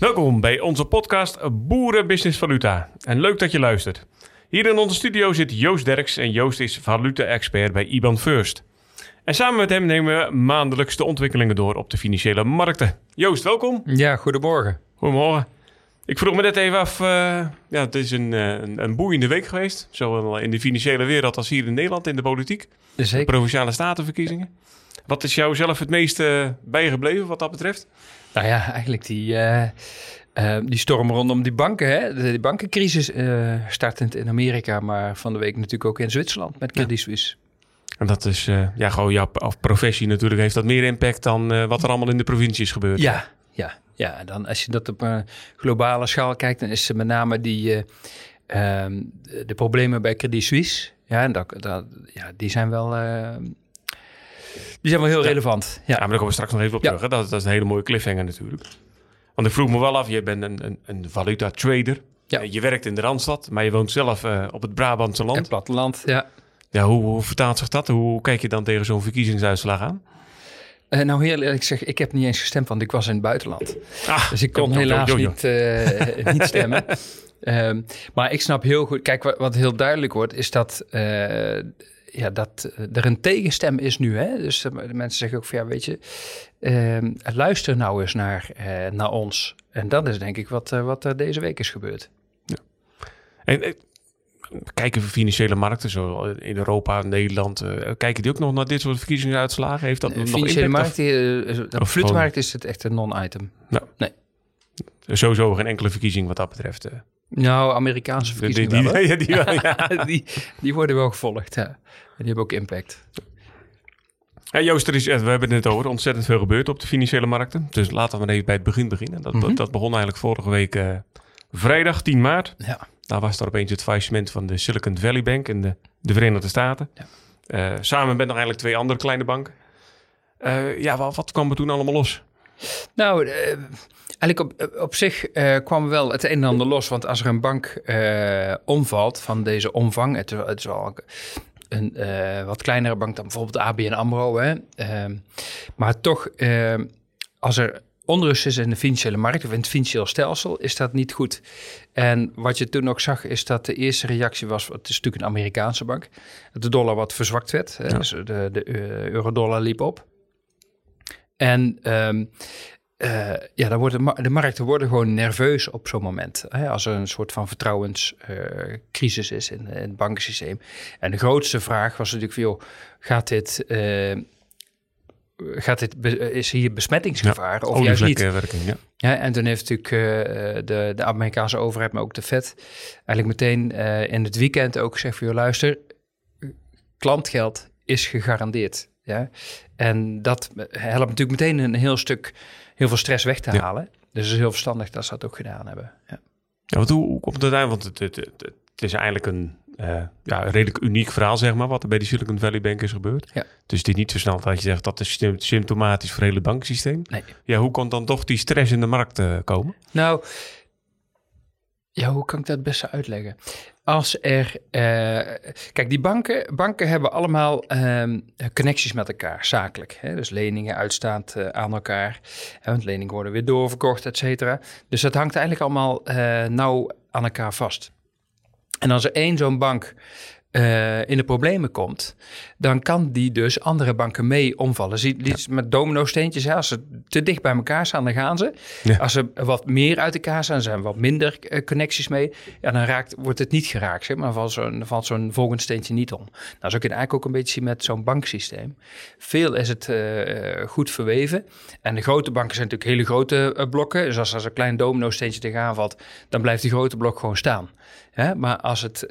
Welkom bij onze podcast Boeren Business Valuta. En leuk dat je luistert. Hier in onze studio zit Joost Derks en Joost is valuta-expert bij IBAN First. En samen met hem nemen we maandelijks de ontwikkelingen door op de financiële markten. Joost, welkom. Ja, goedemorgen. Goedemorgen. Ik vroeg me net even af, uh, ja, het is een, uh, een, een, boeiende week geweest. Zowel in de financiële wereld als hier in Nederland in de politiek. Zeker. De provinciale statenverkiezingen. Wat is jou zelf het meest uh, bijgebleven wat dat betreft? Nou ja, eigenlijk die, die storm rondom die banken. Hè? De, die bankencrisis startend in Amerika, maar van de week natuurlijk ook in Zwitserland met Credit Suisse. En dat is, ja, gewoon jouw professie natuurlijk, heeft dat meer impact dan wat er allemaal in de provincies gebeurt. Ja, ja, ja, dan als je dat op een globale schaal kijkt, dan is met name die, uh, de problemen bij Credit Suisse. Ja, en dat, dat, ja die zijn wel. Die zijn wel heel relevant. Ja. ja, maar daar komen we straks nog even op terug. Hè? Dat, dat, is een hele mooie cliffhanger natuurlijk. Want ik vroeg me wel af, je bent een, een, een valuta trader. Ja. Je werkt in de Randstad, maar je woont zelf uh, op het Brabantse land. Het platteland, ja. Ja, hoe, hoe vertaalt zich dat? Hoe kijk je dan tegen zo'n verkiezingsuitslag aan? Uh, nou, heel eerlijk zeg, ik heb niet eens gestemd, want ik was in het buitenland. Ah, dus ik kon helaas. Niet, uh, niet stemmen. um, maar ik snap heel goed. Kijk, wat, wat heel duidelijk wordt, is dat, ja, dat er een tegenstem is nu. Hè? Dus de mensen zeggen ook van ja, weet je, ehm, luister nou eens naar, naar ons. En dat is denk ik wat, wat er deze week is gebeurd. Ja. En, kijken we financiële markten, zo in Europa, Nederland, kijken die ook nog naar dit soort verkiezingsuitslagen? Heeft dat nog financiële markt, de vloedmarkt is het echt een non-item. Nou, nee. Sowieso geen enkele verkiezing wat dat betreft. Nou, Amerikaanse verkiezingen die, die, wel, ja, die, ja. die, die, worden wel gevolgd, ja. En die hebben ook impact. Ja, Joost, er is, we hebben het net over, ontzettend veel gebeurd op de financiële markten. Dus laten we even bij het begin beginnen. Dat, Mhm. mm -hmm. dat begon eigenlijk vorige week vrijdag 10 maart. Ja. Daar was er opeens het faillissement van de Silicon Valley Bank in de, de Verenigde Staten. Ja. Uh, samen met nog eigenlijk twee andere kleine banken. Uh, ja, wat, wat, kwam er toen allemaal los? Nou, uh, eigenlijk op, op zich kwam wel het een en ander los. Want als er een bank omvalt van deze omvang... Het, het is wel een wat kleinere bank dan bijvoorbeeld ABN AMRO. Hè? Ehm, maar toch, als er onrust is in de financiële markt of in het financieel stelsel, is dat niet goed. En wat je toen ook zag, is dat de eerste reactie was, het is natuurlijk een Amerikaanse bank, dat de dollar wat verzwakt werd. Ja. Dus de, de euro-dollar liep op. En um, uh, ja, dan worden de, markten worden gewoon nerveus op zo'n moment. Hè, als er een soort van vertrouwenscrisis uh, is in, in, het bankensysteem. En de grootste vraag was natuurlijk van, joh, gaat dit... Uh, gaat dit, is hier besmettingsgevaar ja, of juist niet? Werking, ja. Ja, en toen heeft natuurlijk de, de Amerikaanse overheid, maar ook de Fed, eigenlijk meteen in het weekend ook gezegd van, luister, klantgeld is gegarandeerd. Ja? En dat helpt natuurlijk meteen een heel stuk, heel veel stress weg te Ja. halen. Dus het is heel verstandig dat ze dat ook gedaan hebben. Ja. Ja, want hoe, hoe komt het uit? Want het, het, het, het is eigenlijk een, uh, ja, een redelijk uniek verhaal, zeg maar, wat er bij die Silicon Valley Bank is gebeurd. Ja. Dus is niet zo snel dat je zegt dat is symptomatisch voor het hele banksysteem. Nee. Ja, hoe kon dan toch die stress in de markt uh, komen? Nou, ja, hoe kan ik dat best uitleggen? Als er, uh, kijk, die banken, banken hebben allemaal um, connecties met elkaar, zakelijk. Hè? Dus leningen uitstaand uh, aan elkaar. Want leningen worden weer doorverkocht, et cetera. Dus dat hangt eigenlijk allemaal uh, nauw aan elkaar vast. En als er één zo'n bank in de problemen komt, dan kan die dus andere banken mee omvallen. Zie, ja. met domino-steentjes, hè, als ze te dicht bij elkaar staan, dan gaan ze. Ja. Als ze wat meer uit elkaar staan, zijn wat minder uh, connecties mee, ja, dan raakt, wordt het niet geraakt, zeg, maar valt zo'n zo'n volgend steentje niet om. Nou, zo kun je eigenlijk ook een beetje zien met zo'n banksysteem. Veel is het uh, goed verweven. En de grote banken zijn natuurlijk hele grote blokken. Dus als er een klein domino-steentje tegenaan valt, dan blijft die grote blok gewoon staan. Hè? Maar als, het,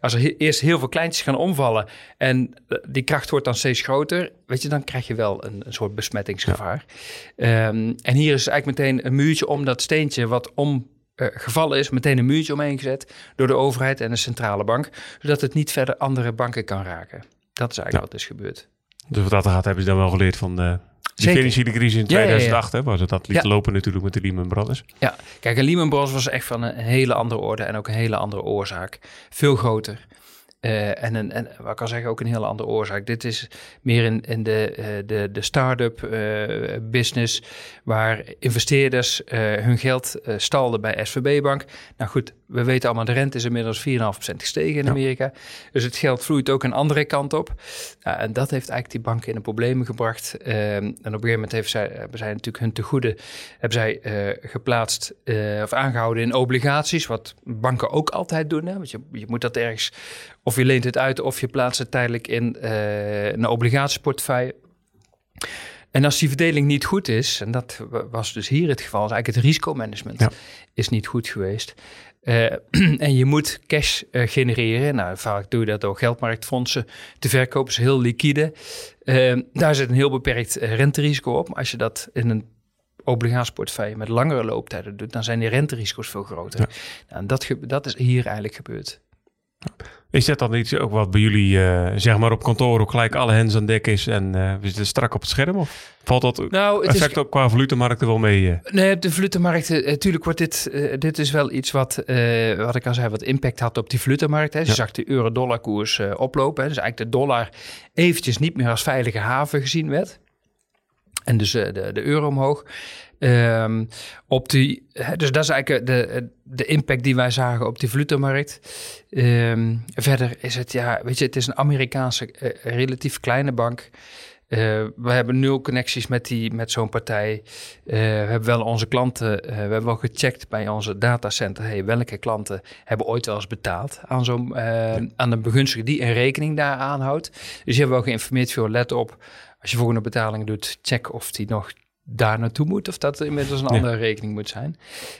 als er eerst heel veel kleintjes gaan omvallen en die kracht wordt dan steeds groter, weet je, dan krijg je wel een, een soort besmettingsgevaar. Ja. Um, en hier is eigenlijk meteen een muurtje om dat steentje wat om uh, gevallen is, meteen een muurtje omheen gezet door de overheid en de centrale bank, zodat het niet verder andere banken kan raken. Dat is eigenlijk ja. wat is gebeurd. Dus wat dat gaat, hebben ze dan wel geleerd van de, die financiële crisis in 2008, ja, ja, ja. Hè, waar ze dat liet lopen natuurlijk met de Lehman Brothers. Ja, kijk, en Lehman Brothers was echt van een hele andere orde en ook een hele andere oorzaak. Veel groter. Uh, en, een, en wat ik kan zeggen, ook een hele andere oorzaak. Dit is meer in, in de, uh, de, de start-up uh, business, waar investeerders hun geld stalden bij SVB Bank. Nou goed, we weten allemaal, de rente is inmiddels 4,5% gestegen in Amerika. Dus het geld vloeit ook een andere kant op. Nou, en dat heeft eigenlijk die banken in de problemen gebracht. Ehm, en op een gegeven moment heeft zij, hebben zij natuurlijk hun tegoeden hebben zij, geplaatst of aangehouden in obligaties, wat banken ook altijd doen. Hè? Want je, je moet dat ergens of je leent het uit of je plaatst het tijdelijk in uh, een obligatieportefeuille. En als die verdeling niet goed is, en dat was dus hier het geval, is eigenlijk het risicomanagement is niet goed geweest. Uh, en je moet cash uh, genereren. Nou, vaak doe je dat door geldmarktfondsen te verkopen, is heel liquide. Uh, daar zit een heel beperkt renterisico op. Maar als je dat in een obligatieportefeuille met langere looptijden doet, dan zijn die renterisico's veel groter. Ja. Nou, en dat, dat is hier eigenlijk gebeurd. Is dat dan iets ook wat bij jullie, uh, zeg maar op kantoor, ook gelijk alle hens aan dek is en uh, we zitten strak op het scherm? Of valt dat nou, het effect is, ook qua valutemarkten wel mee? Uh? Nee, de valutemarkten, natuurlijk wordt dit, dit is wel iets wat, wat ik al zei, wat impact had op die valutemarkt. Hè. Je zag de euro-dollar koers oplopen. Hè. Dus eigenlijk de dollar eventjes niet meer als veilige haven gezien werd. En dus de, de euro omhoog. Um, op die, dus dat is eigenlijk de, de impact die wij zagen op die valutemarkt. Um, verder is het, ja, weet je, het is een Amerikaanse uh, relatief kleine bank. Uh, we hebben nul connecties met, die, met zo'n partij. Uh, we hebben wel onze klanten, we hebben wel gecheckt bij onze datacenter. Hey, welke klanten hebben ooit wel eens betaald aan, zo'n, aan een begunstigde die een rekening daar aanhoudt. Dus je hebt wel geïnformeerd, voor let op. Als je volgende betaling doet, check of die nog daar naartoe moet of dat er inmiddels een andere rekening moet zijn.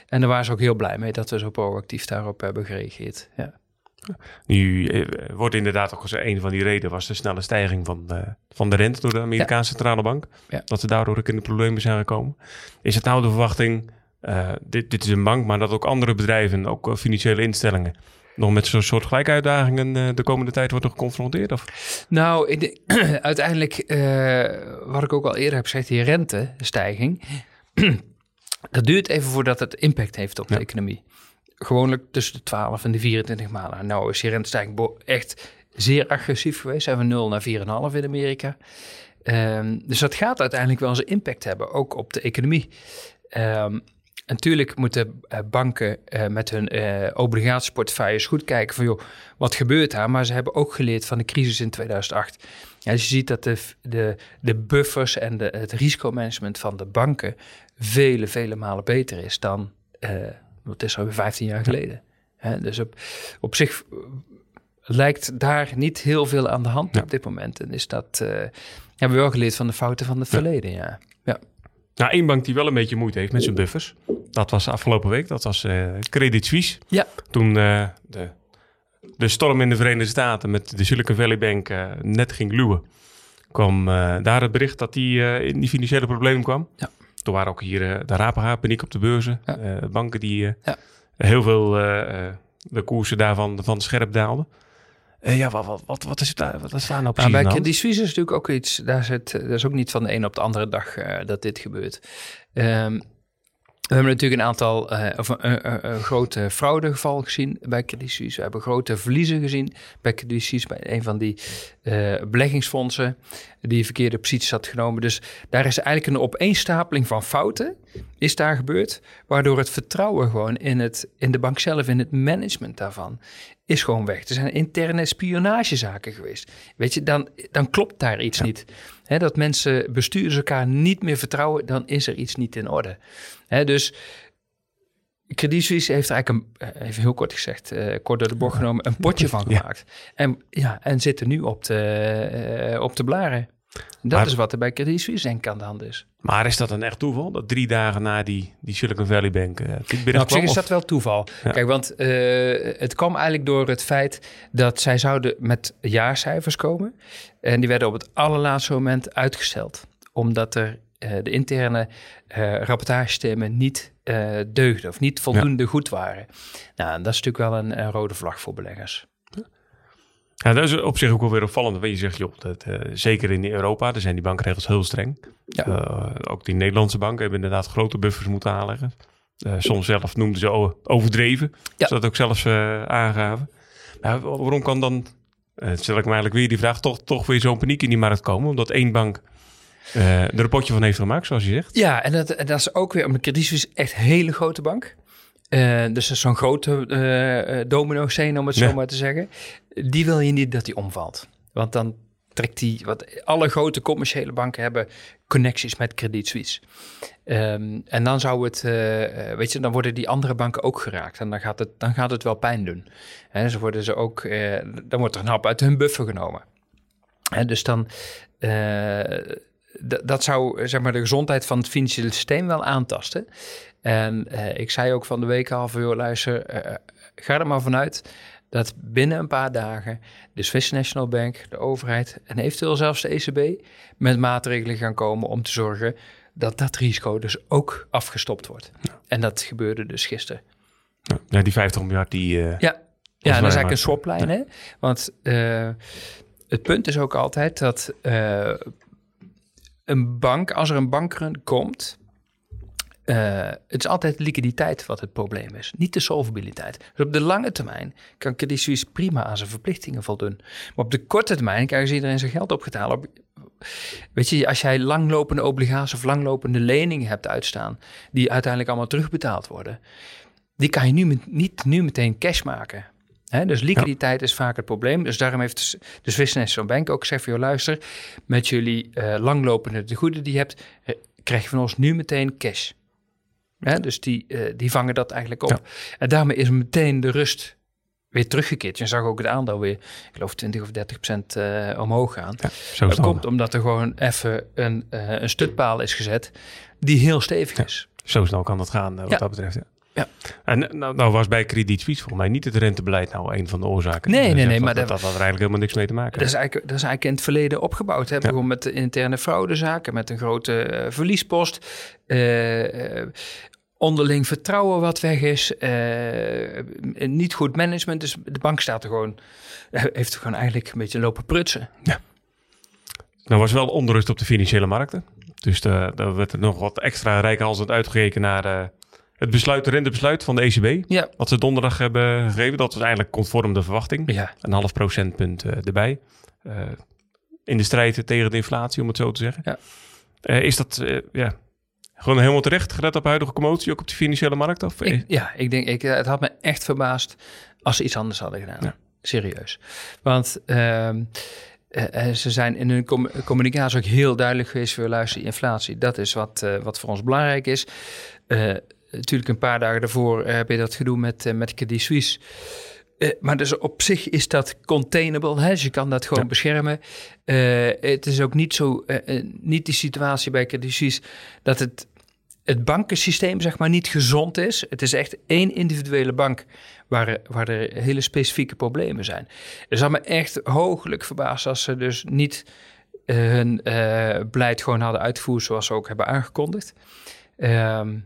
En daar waren ze ook heel blij mee dat we zo proactief daarop hebben gereageerd. Ja. Nu eh, wordt inderdaad ook een van die redenen was de snelle stijging van de, van de rente door de Amerikaanse centrale bank. Ja. Dat ze daardoor ook in de problemen zijn gekomen. Is het nou de verwachting, uh, dit, dit is een bank, maar dat ook andere bedrijven, ook eh, financiële instellingen, nog met zo'n soort gelijkuitdagingen uh, de komende tijd wordt geconfronteerd? Of? Nou, de, uiteindelijk, uh, wat ik ook al eerder heb gezegd, die rentestijging. dat duurt even voordat het impact heeft op de economie. Gewoonlijk tussen de 12 en de 24 maanden. Nou is die rentestijging echt zeer agressief geweest. Zijn we 0 naar 4,5 in Amerika. Um, dus dat gaat uiteindelijk wel zijn impact hebben, ook op de economie. Um, natuurlijk moeten uh, banken uh, met hun uh, obligatieportefeuilles goed kijken van joh, wat gebeurt daar? Maar ze hebben ook geleerd van de crisis in 2008. Ja, dus je ziet dat de, de, de buffers en de, het risicomanagement van de banken vele, vele malen beter is dan, wat is alweer 15 jaar geleden. Ja, dus op, op zich lijkt daar niet heel veel aan de hand op dit moment. En is dat, hebben we wel geleerd van de fouten van het verleden, ja. Nou, één bank die wel een beetje moeite heeft met zijn buffers. Dat was afgelopen week. Dat was uh, Credit Suisse. Ja. Toen uh, de, de storm in de Verenigde Staten met de Silicon Valley Bank uh, net ging luwen. kwam daar het bericht dat die in die financiële problemen kwam. Ja. Toen waren ook hier de rapenhaar, paniek op de beurzen. Ja. banken die ja. heel veel de koersen daarvan van scherp daalden. Uh, ja, wat, wat, wat, is daar, wat is daar nou precies nou, Bij die Suisse is natuurlijk ook iets, daar zit, dat is ook niet van de een op de andere dag uh, dat dit gebeurt. Um, we hebben natuurlijk een aantal, uh, of grote fraudegeval gezien bij Credit Suisse. We hebben grote verliezen gezien bij Credit Suisse, bij een van die uh, beleggingsfondsen die verkeerde posities had genomen. Dus daar is eigenlijk een opeenstapeling van fouten, is daar gebeurd, waardoor het vertrouwen gewoon in, het, in de bank zelf, in het management daarvan, is gewoon weg. Er zijn interne spionagezaken geweest. Weet je, dan, dan klopt daar iets niet. He, dat mensen bestuurders elkaar niet meer vertrouwen, dan is er iets niet in orde. He, dus Credit Suisse heeft er eigenlijk, een, eh, even heel kort gezegd, uh, kort door de bocht genomen, een potje van gemaakt. En, ja, en zit er nu op te, uh, op te blaren. Dat is wat er bij Credit Suisse denk ik aan de hand is. Maar is dat een echt toeval? Dat drie dagen na die, die Silicon Valley Bank uh, nou, op zich is dat wel toeval. Kijk, want uh, het kwam eigenlijk door het feit dat zij zouden met jaarcijfers komen. En die werden op het allerlaatste moment uitgesteld. Omdat er de interne rapportagestemmen niet deugden of niet voldoende goed waren. Nou, dat is natuurlijk wel een, een rode vlag voor beleggers. Ja, dat is op zich ook wel weer opvallend. Want je zegt, joh, dat, uh, zeker in Europa, daar zijn die bankregels heel streng. Ja. Uh, ook die Nederlandse banken hebben inderdaad grote buffers moeten aanleggen. Uh, soms zelf noemden ze overdreven. Ja. dat ook zelfs aangaven. Maar waarom kan dan stel ik me eigenlijk weer die vraag, toch, toch weer zo'n paniek in die markt komen, omdat één bank er een potje van heeft gemaakt, zoals je zegt. Ja, en dat, dat is ook weer, omdat Credit Suisse echt een hele grote bank. Uh, dus dat is zo'n grote uh, domino-scene, om het zo maar te zeggen. Die wil je niet dat die omvalt. Want dan trekt die, wat alle grote commerciële banken hebben connecties met Credit Suisse. Um, en dan zou het, uh, weet je, dan worden die andere banken ook geraakt. En dan gaat het, dan gaat het wel pijn doen. En ze worden ze ook, dan wordt er een hap uit hun buffer genomen. En dus dan, dat zou zeg maar de gezondheid van het financiële systeem wel aantasten. En ik zei ook van de week al van, joh, luister, ga er maar vanuit dat binnen een paar dagen de Swiss National Bank, de overheid en eventueel zelfs de ECB met maatregelen gaan komen om te zorgen dat dat risico dus ook afgestopt wordt. En dat gebeurde dus gisteren. Ja, die 50 miljard die... Uh, ja, ja en dat is eigenlijk een swaplijn. Hè? Want uh, het punt is ook altijd dat uh, een bank, als er een bankrun komt, uh, het is altijd liquiditeit wat het probleem is, niet de solvabiliteit. Dus op de lange termijn kan Credit Suisse prima aan zijn verplichtingen voldoen. Maar op de korte termijn krijgt iedereen zijn geld opgetaald. Op, weet je, als jij langlopende obligaties of langlopende leningen hebt uitstaan, die uiteindelijk allemaal terugbetaald worden, die kan je nu niet nu meteen cash maken. He, dus liquiditeit is vaak het probleem. Dus daarom heeft de Swiss National Bank ook gezegd: joh, luister, met jullie uh, langlopende tegoeden die je hebt, uh, krijg je van ons nu meteen cash. Hè? Dus die, uh, die vangen dat eigenlijk op. En daarmee is meteen de rust weer teruggekeerd. Je zag ook het aandeel weer, ik geloof 20 of 30 procent omhoog gaan. Ja, zo dat komt omdat er gewoon even een, een stutpaal is gezet die heel stevig is. Zo snel kan dat gaan wat dat betreft. Ja. En nou, nou, was bij Credit Suisse volgens mij niet het rentebeleid nou een van de oorzaken. Nee, nee, nee. maar dat, dat, had er eigenlijk helemaal niks mee te maken. Dat is eigenlijk, dat is eigenlijk in het verleden opgebouwd. Hè? Ja. Gewoon met de interne fraudezaken, met een grote uh, verliespost. Uh, onderling vertrouwen wat weg is. Uh, niet goed management. Dus de bank staat er gewoon, heeft er gewoon eigenlijk een beetje lopen prutsen. Ja. Nou was wel onrust op de financiële markten. Dus daar werd er nog wat extra rijkhalsend uitgekeken naar het besluit, de rentebesluit van de ECB. Ja. Wat ze donderdag hebben gegeven. Dat was eigenlijk conform de verwachting. Ja. Een half procentpunt uh, erbij. in de strijd tegen de inflatie, om het zo te zeggen. Ja. is dat, ja, gewoon helemaal terecht gelet op huidige commotie, ook op de financiële markt? Of? Ik, ja, ik denk, ik, het had me echt verbaasd als ze iets anders hadden gedaan. Ja. Serieus. Want uh, ze zijn in hun com communicatie ook heel duidelijk geweest voor luister, inflatie. Dat is wat, wat voor ons belangrijk is. Natuurlijk een paar dagen daarvoor heb je dat gedoe met, met Credit Suisse. Uh, maar dus op zich is dat containable. Hè? Dus je kan dat gewoon ja. beschermen. Uh, het is ook niet zo, uh, niet die situatie bij Credit Suisse dat het, het bankensysteem zeg maar niet gezond is. Het is echt één individuele bank waar, waar er hele specifieke problemen zijn. Het zal me echt hooglijk verbaasd als ze dus niet hun beleid gewoon hadden uitgevoerd zoals ze ook hebben aangekondigd. Ehm,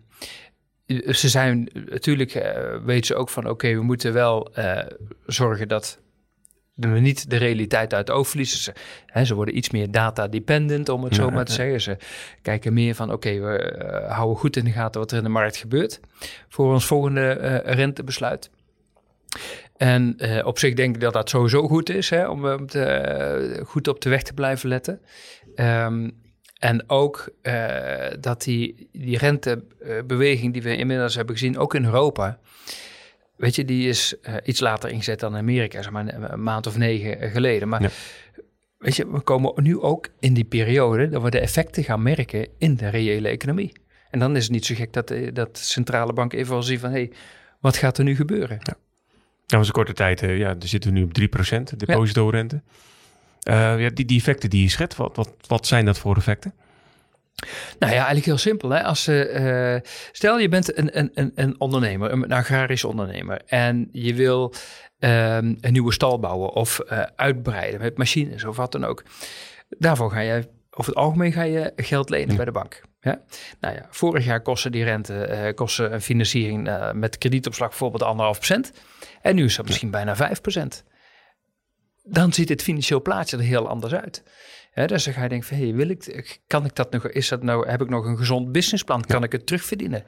ze zijn natuurlijk, uh, weten ze ook van oké, we moeten wel uh, zorgen dat we niet de realiteit uit het oog verliezen. Ze, hè, ze worden iets meer data-dependent, om het ja, zo maar te zeggen. Ze kijken meer van oké, we uh, houden goed in de gaten wat er in de markt gebeurt voor ons volgende rentebesluit. En op zich denk ik dat dat sowieso goed is, hè, om te, goed op de weg te blijven letten. Um, en ook uh, dat die, die rentebeweging die we inmiddels hebben gezien, ook in Europa, weet je, die is uh, iets later ingezet dan in Amerika, zeg maar een, een maand of negen geleden. Maar ja. weet je, we komen nu ook in die periode dat we de effecten gaan merken in de reële economie. En dan is het niet zo gek dat, dat de centrale bank even al ziet van, hé, hey, wat gaat er nu gebeuren? Ja. Nou, was een korte tijd, ja, daar zitten we nu op 3% depositorente. Ja. Uh, ja, die, die effecten die je schet, wat, wat, wat zijn dat voor effecten? Nou ja, eigenlijk heel simpel. Hè? Als, uh, stel, je bent een, een, een ondernemer, een agrarisch ondernemer, en je wil um, een nieuwe stal bouwen of uh, uitbreiden met machines of wat dan ook. Daarvoor ga je, over het algemeen ga je geld lenen ja. bij de bank. Ja? Nou ja, vorig jaar kostte die rente, uh, kostte een financiering met kredietopslag bijvoorbeeld anderhalf procent. En nu is dat misschien bijna vijf procent dan ziet het financieel plaatje er heel anders uit. He, dus dan ga je denken van, hey, wil ik, kan ik dat nog, is dat nou, heb ik nog een gezond businessplan? Kan ja. ik het terugverdienen?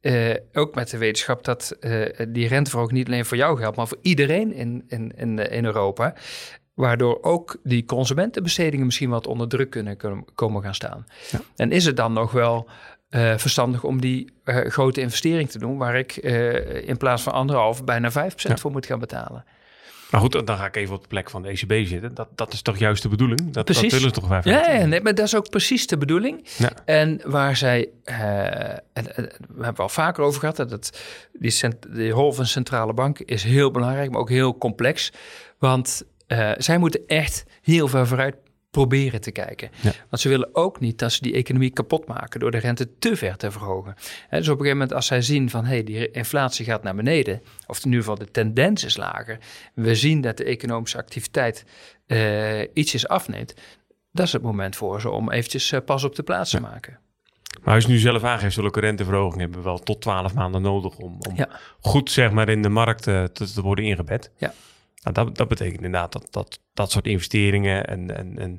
Uh, ook met de wetenschap dat uh, die renteverhoging niet alleen voor jou geldt, maar voor iedereen in, in, in, in Europa. Waardoor ook die consumentenbestedingen misschien wat onder druk kunnen kunnen komen gaan staan. Ja. En is het dan nog wel eh, verstandig om die eh, grote investering te doen, waar ik eh, in plaats van anderhalf bijna 5% Ja. voor moet gaan betalen? Maar goed, dan ga ik even op de plek van de ECB zitten. Dat, dat is toch juist de bedoeling? Dat, dat willen ze toch wel Ja, ja nee, maar dat is ook precies de bedoeling. Ja. En waar zij, eh, en, en we hebben al vaker over gehad, dat het, die, cent, die rol van centrale bank is heel belangrijk, maar ook heel complex. Want eh, zij moeten echt heel ver vooruit proberen te kijken. Ja. Want ze willen ook niet dat ze die economie kapot maken door de rente te ver te verhogen. Hè, dus op een gegeven moment als zij zien van hey, die inflatie gaat naar beneden, of in ieder geval de tendens is lager, we zien dat de economische activiteit eh, ietsjes afneemt, dat is het moment voor ze om eventjes eh, pas op de plaats te maken. Maar als je nu zelf aangeeft, zulke renteverhogingen hebben we wel tot 12 maanden nodig om, om Ja. goed zeg maar, in de markt eh, te, te worden ingebed. Ja. Nou, dat, dat betekent inderdaad dat, dat dat soort investeringen en, en, en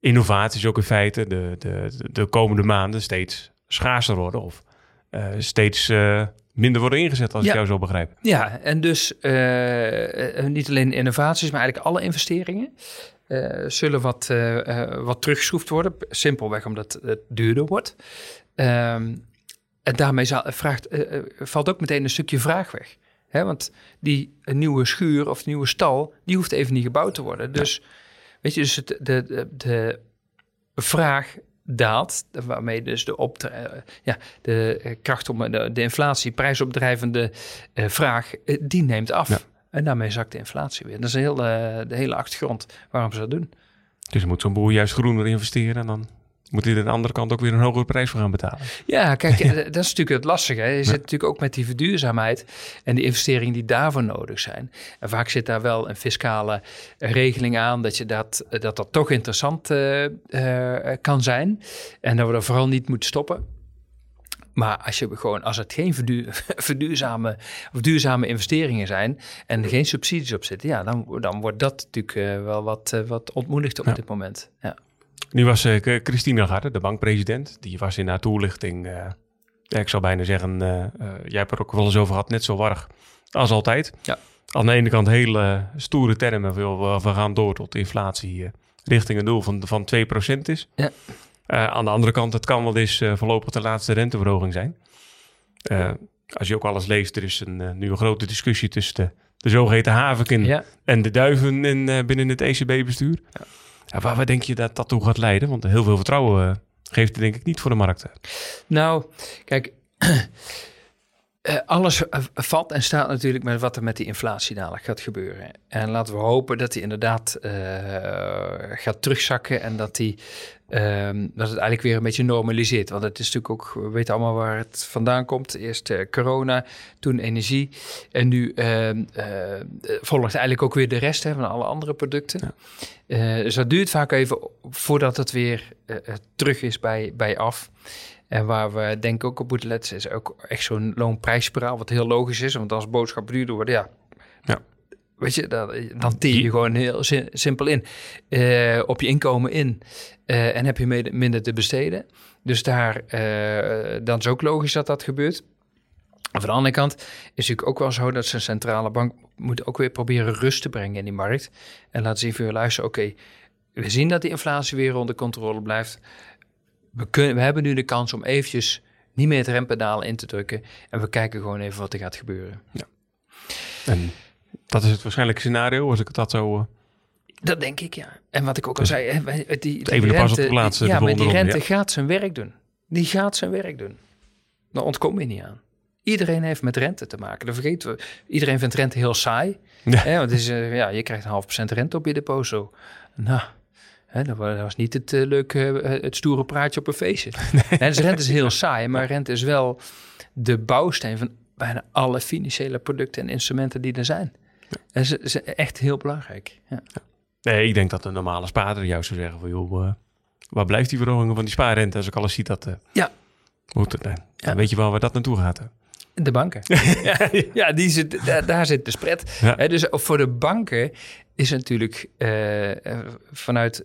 innovaties ook in feite de, de, de komende maanden steeds schaarser worden of eh, steeds eh, minder worden ingezet, als Ja. ik jou zo begrijp. Ja, en dus eh, niet alleen innovaties, maar eigenlijk alle investeringen zullen wat, wat teruggeschroefd worden. Simpelweg omdat het duurder wordt. Ehm, en daarmee zal, vraagt, valt ook meteen een stukje vraag weg. Hè, want die nieuwe schuur of nieuwe stal, die hoeft even niet gebouwd te worden. Dus, weet je, dus het, de, de, de vraag daalt, waarmee dus de, opdra- eh, ja, de eh, kracht om de, de inflatie, prijsopdrijvende eh, vraag, die neemt af. Ja. En daarmee zakt de inflatie weer. Dat is heel, de hele achtergrond waarom ze dat doen. Dus moet zo'n boer juist groener investeren en dan moet hij er aan de andere kant ook weer een hogere prijs voor gaan betalen. Ja, kijk, eh, dat is natuurlijk het lastige. Hè. Je zit natuurlijk ook met die verduurzaamheid en de investeringen die daarvoor nodig zijn. En vaak zit daar wel een fiscale regeling aan dat je dat, dat, dat toch interessant eh, eh, kan zijn. En dat we er vooral niet moeten stoppen. Maar als, je gewoon, als het geen verduur, verduurzame, of duurzame investeringen zijn en er geen subsidies op zitten, ja, dan, dan wordt dat natuurlijk eh, wel wat, eh, wat ontmoedigd op Ja. dit moment. Ja. Nu was eh, K- Christine Lagarde, de bankpresident, die was in haar toelichting, eh, ik zou bijna zeggen, eh, eh, jij hebt er ook wel eens over gehad, net zo warrig als altijd. Ja. Aan de ene kant hele stoere termen, we, we- gaan door tot inflatie eh, richting een doel van, van 2% is. Ja. Eh, aan de andere kant, het kan wel eens eh, voorlopig de laatste renteverhoging zijn. Eh, als je ook alles leest, er is een, eh, nu een grote discussie tussen de, de zogeheten havenkin Ja. en de duiven in, eh, binnen het ECB-bestuur. Ja, waar, waar denk je dat dat toe gaat leiden? Want heel veel vertrouwen eh, geeft denk ik niet voor de markten. Nou, kijk, eh, alles eh, valt en staat natuurlijk met wat er met die inflatie dadelijk gaat gebeuren. En laten we hopen dat die inderdaad gaat terugzakken en dat, die, ehm, dat het eigenlijk weer een beetje normaliseert. Want het is natuurlijk ook, we weten allemaal waar het vandaan komt. Eerst eh, corona, toen energie en nu eh, volgt eigenlijk ook weer de rest hè, van alle andere producten. Eh, dus dat duurt vaak even voordat het weer terug is bij, bij af. En waar we denk ik ook op moeten letten is ook echt zo'n loonprijsspiraal, wat heel logisch is. Want als boodschappen duurder worden, ja, Ja. Weet je, dan, dan teer je gewoon heel si- simpel in. eh, op je inkomen in eh, en heb je minder te besteden. Dus daar, eh, dan is ook logisch dat dat gebeurt. Aan de andere kant is het natuurlijk ook wel zo dat zijn centrale bank moet ook weer proberen rust te brengen in die markt. En laten zien voor je luisteren, oké, we zien dat die inflatie weer onder controle blijft. We, kunnen, we hebben nu de kans om eventjes niet meer het rempedaal in te drukken. En we kijken gewoon even wat er gaat gebeuren. En dat is het waarschijnlijk scenario, als ik het dat zo... eh, Dat denk ik, ja. En wat ik ook al zei, hè, wij- die, die Even de pas op de rente- plaats, die- de Ja, maar die rente gaat zijn werk doen. Die gaat zijn werk doen. Daar ontkom je niet aan. Iedereen heeft met rente te maken. Dat vergeten we. Iedereen vindt rente heel saai. Ja. Hè, want is, eh, ja, je krijgt een half procent rente op je deposito. Nou, hè, dat, wa- dat was niet het uh, leuke, eh, het stoere praatje op een feestje. Hè, dus rente is heel saai, maar rente is wel de bouwsteen van bijna alle financiële producten en instrumenten die er zijn. En ze is echt heel belangrijk. Ja. Nee, ik denk dat de normale spaarder juist zou zeggen van... joh, eh, waar blijft die verhoging van die spaarrente? Als ik alles zie dat... eh, Ja. Moet het, dan Ja. weet je wel waar dat naartoe gaat. hè. De banken. ja, ja die zit, daar, daar zit de spread. Ja. Dus voor de banken is natuurlijk eh, vanuit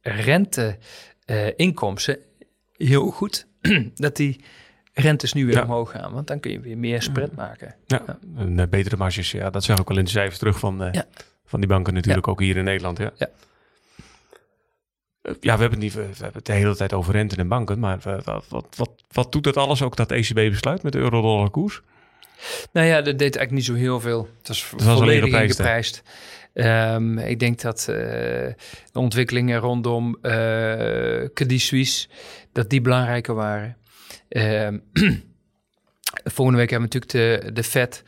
rente-inkomsten heel goed dat die rentes nu weer Ja. omhoog gaan. Want dan kun je weer meer spread maken. Ja, en, eh, betere marges. Ja, dat zag ik wel in de cijfers terug van, eh, van die banken natuurlijk ook hier in Nederland. Ja. Ja. Eh, Ja, we hebben, het niet, we hebben het de hele tijd over rente en banken, maar wat, wat, wat, wat doet dat alles ook dat ECB besluit met de euro-dollar koers? Nou ja, dat deed eigenlijk niet zo heel veel. Het was, was alleen volledig geprijsd, ingeprijsd. Ehm, ik denk dat de ontwikkelingen rondom eh Credit Suisse, dat die belangrijker waren. Ehm, volgende week hebben we natuurlijk de, de Fed.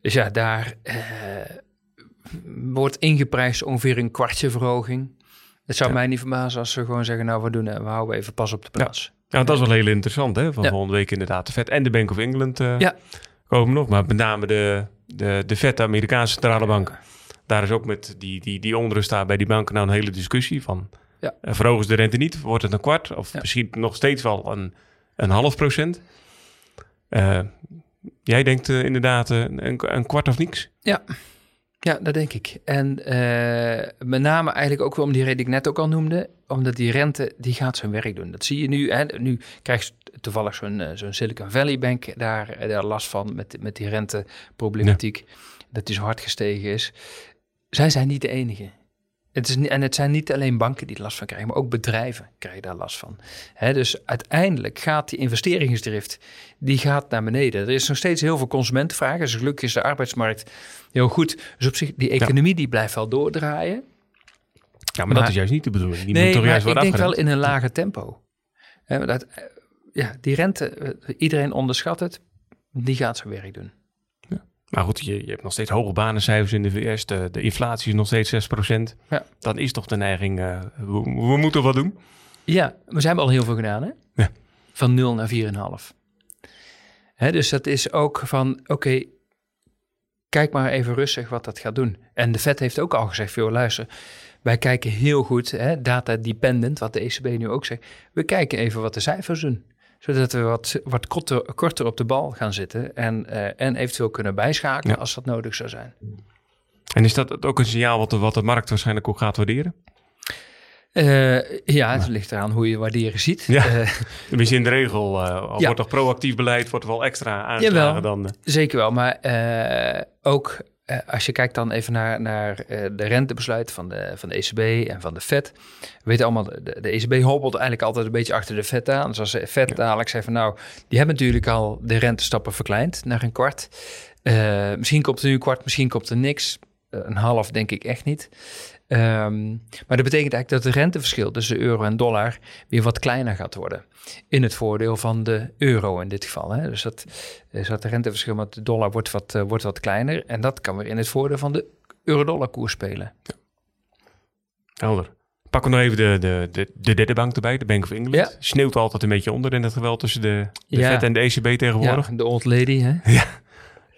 Dus ja, daar eh, wordt ingeprijsd ongeveer een kwartje verhoging. Het zou Ja. mij niet verbazen als ze gewoon zeggen, nou we doen, eh, we houden even pas op de plaats. Ja, dat is wel heel interessant, hè? Van Ja. volgende week inderdaad de Fed en de Bank of England eh, Ja. komen nog. Maar met name de, de, de Fed, de Amerikaanse centrale bank. Daar is ook met die, die, die onrust daar bij die banken nou een hele discussie van... Ja. verhogen ze de rente niet? Wordt het een kwart? Of misschien nog steeds wel een, een half procent? Eh, jij denkt eh, inderdaad eh, een, een kwart of niks? Ja, dat denk ik. En met name eigenlijk ook wel om die reden die ik net ook al noemde. Omdat die rente, die gaat zijn werk doen. Dat zie je nu. Hè. Nu krijgt toevallig zo'n zo'n Silicon Valley Bank daar, daar last van met, met die renteproblematiek. Dat die zo hard gestegen is. Zij zijn niet de enige. Het is, en het zijn niet alleen banken die er last van krijgen, maar ook bedrijven krijgen daar last van. Dus uiteindelijk gaat die investeringsdrift, die gaat naar beneden. Er is nog steeds heel veel consumentenvragen. Dus gelukkig is de arbeidsmarkt heel goed. Dus op zich, die economie die blijft wel doordraaien. Ja, maar, Maar- dat is juist niet de bedoeling. Die nee, moet toch maar juist ik denk wel in een lager tempo. Dat, ja, die rente, iedereen onderschat het. Die gaat zijn werk doen. Maar goed, je, je hebt nog steeds hoge banencijfers in de VS. De, de inflatie is nog steeds 6%. Ja. Dan is toch de neiging, eh, we, we moeten wat doen. Ja, we zijn al heel veel gedaan, hè? Ja. Van 0 naar 4,5. Hè, dus dat is ook van, oké, kijk maar even rustig wat dat gaat doen. En de Fed heeft ook al gezegd, veel luister, wij kijken heel goed, hè, data dependent, wat de ECB nu ook zegt. We kijken even wat de cijfers doen. Zodat we wat, wat korter, korter op de bal gaan zitten en, eh, en eventueel kunnen bijschakelen Ja. als dat nodig zou zijn. En is dat ook een signaal wat de, wat de markt waarschijnlijk ook gaat waarderen? Eh, ja, het ligt eraan hoe je waarderen ziet. Ja. Eh, in de regel, Ja. wordt toch proactief beleid, wordt er wel extra aangeslagen Jawel. dan... Zeker wel, maar ook eh, als je kijkt dan even naar, naar eh, de rentebesluiten van de, van de ECB en van de Fed. We weten allemaal, de, de ECB hobbelt eigenlijk altijd een beetje achter de Fed aan. Dus als de Fed dadelijk zegt van nou, die hebben natuurlijk al de rentestappen verkleind naar een kwart. Eh, misschien komt er nu een kwart, misschien komt er niks. Een half denk ik echt niet. Ehm, maar dat betekent eigenlijk dat het renteverschil tussen euro en dollar weer wat kleiner gaat worden. In het voordeel van de euro in dit geval. Hè? Dus dat, dus dat renteverschil met de dollar wordt wat, eh, wordt wat kleiner. En dat kan weer in het voordeel van de euro-dollar koers spelen. Helder. Pakken we nog even de, de, de, de derde bank erbij, de Bank of England. Ja. Sneeuwt altijd een beetje onder in het geweld tussen de, de Ja. Fed en de ECB tegenwoordig. Ja, de old lady. Hè?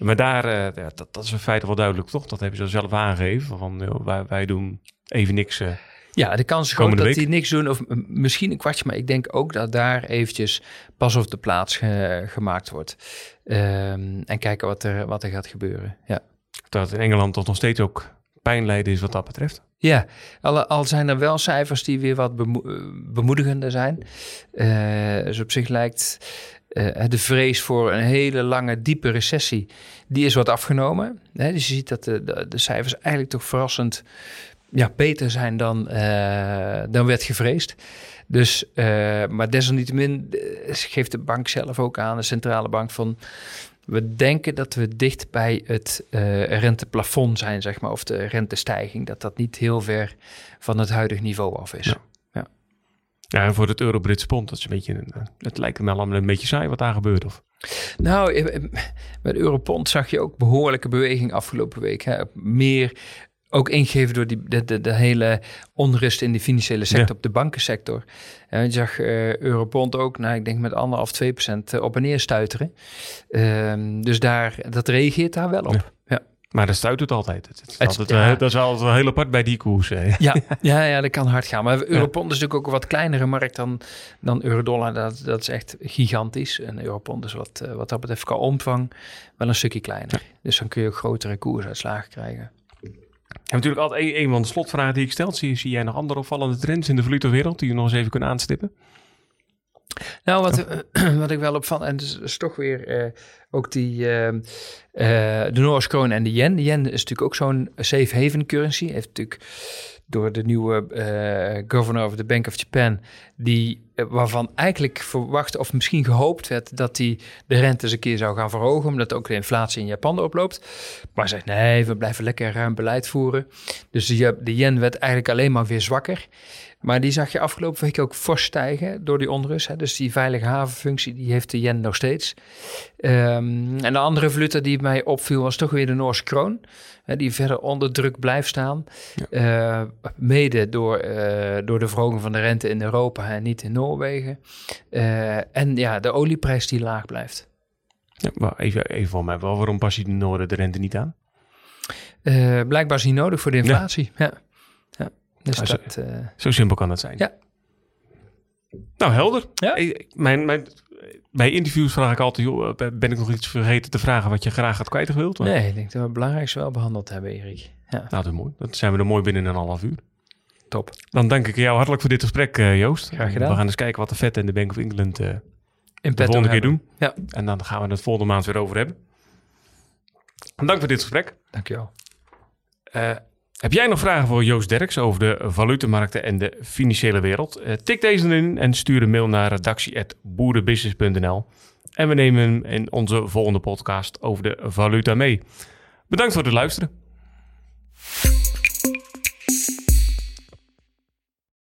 Maar daar, eh, dat, dat is in feite wel duidelijk, toch? Dat hebben ze zelf aangegeven. Van, joh, wij, wij doen even niks. eh. Ja, de kans is groot Komende dat week. die niks doen. Of misschien een kwartje. Maar ik denk ook dat daar eventjes pas op de plaats ge- gemaakt wordt. Ehm, en kijken wat er, wat er gaat gebeuren. Ja. dat in Engeland toch nog steeds ook pijn lijden is wat dat betreft. Ja, al, al zijn er wel cijfers die weer wat eh, bemoedigender zijn. Eh, dus op zich lijkt eh, de vrees voor een hele lange, diepe recessie, die is wat afgenomen. Hè, dus je ziet dat de, de, cijfers eigenlijk toch verrassend ja, beter zijn dan, dan werd gevreesd. Dus, maar desalniettemin geeft de bank zelf ook aan, de centrale bank, van we denken dat we dicht bij het eh, renteplafond zijn, zeg maar, of de rentestijging. Dat dat niet heel ver van het huidige niveau af is. Ja. Ja, en voor het euro-Brits pond, dat is een beetje, een, eh, het lijkt me allemaal een beetje saai wat daar gebeurt. Of? Nou, eh, met Europond zag je ook behoorlijke beweging afgelopen week. Hè. Meer ook ingegeven door die, de, de, de hele onrust in de financiële sector, Ja. op de bankensector. En je zag eh Europond ook, nou, ik denk met anderhalf, 2 procent eh, op en neer stuiteren. Ehm, dus daar, dat reageert daar wel op. Ja. Ja. Maar dat stuit het altijd. Het, is Het- altijd ja. wel- dat is altijd wel heel apart bij die koers. eh. Ja, ja, ja, dat kan hard gaan. Maar Europond is natuurlijk ook een wat kleinere markt dan, dan Eurodollar. Dat, dat is echt gigantisch. En Europond is wat, eh, wat dat betreft qua omvang wel een stukje kleiner. Dus dan kun je ook grotere koersuitslagen krijgen. En natuurlijk altijd een, een van de slotvragen die ik stel. Zie, zie jij nog andere opvallende trends in de valuutawereld die je nog eens even kunnen aanstippen? Nou, wat, wat ik wel opvang, en is, toch weer uh, ook die, uh, uh, de Noorse kroon en de yen. De yen is natuurlijk ook zo'n safe haven currency. Heeft natuurlijk door de nieuwe governor of the Bank of Japan, die, waarvan eigenlijk verwacht of misschien gehoopt werd dat hij de rente eens een keer zou gaan verhogen, omdat ook de inflatie in Japan oploopt. Maar zegt nee, we blijven lekker ruim beleid voeren. Dus de, de yen werd eigenlijk alleen maar weer zwakker. Maar die zag je afgelopen week ook fors stijgen door die onrust. Hè. Dus die veilige havenfunctie, die heeft de yen nog steeds. Um, en de andere valuta die mij opviel was toch weer de Noorse kroon. Hè, die verder onder druk blijft staan. Ja. Uh, mede door, uh, door de verhoging van de rente in Europa en niet in Noorwegen. Uh, en ja, de olieprijs die laag blijft. Ja, maar even, even voor mij, waarom pas je de Noorden de rente niet aan? blijkbaar is niet nodig voor de inflatie. ja. Dus nou, dat, zo, zo, simpel kan het zijn. Ja. Nou, helder. Ja? Mijn, mijn, bij interviews vraag ik altijd, joh, ben ik nog iets vergeten te vragen wat je graag had kwijt gewild? Nee, ik denk dat we het belangrijkste wel behandeld hebben, Erik. Ja. Nou, dat is mooi. Dat zijn we er mooi binnen een half uur. Top. Dan dank ik jou hartelijk voor dit gesprek, uh, Joost. Graag gedaan. We gaan eens kijken wat de vet en de Bank of England uh, In de volgende keer doen. Ja. En dan gaan we het volgende maand weer over hebben. Dank voor dit gesprek. Dank je wel. Uh, heb jij nog vragen voor Joost Derks over de valutemarkten en de financiële wereld? Uh, tik deze in en stuur een mail naar redactie.boerenbusiness.nl. En we nemen hem in onze volgende podcast over de valuta mee. Bedankt voor het luisteren.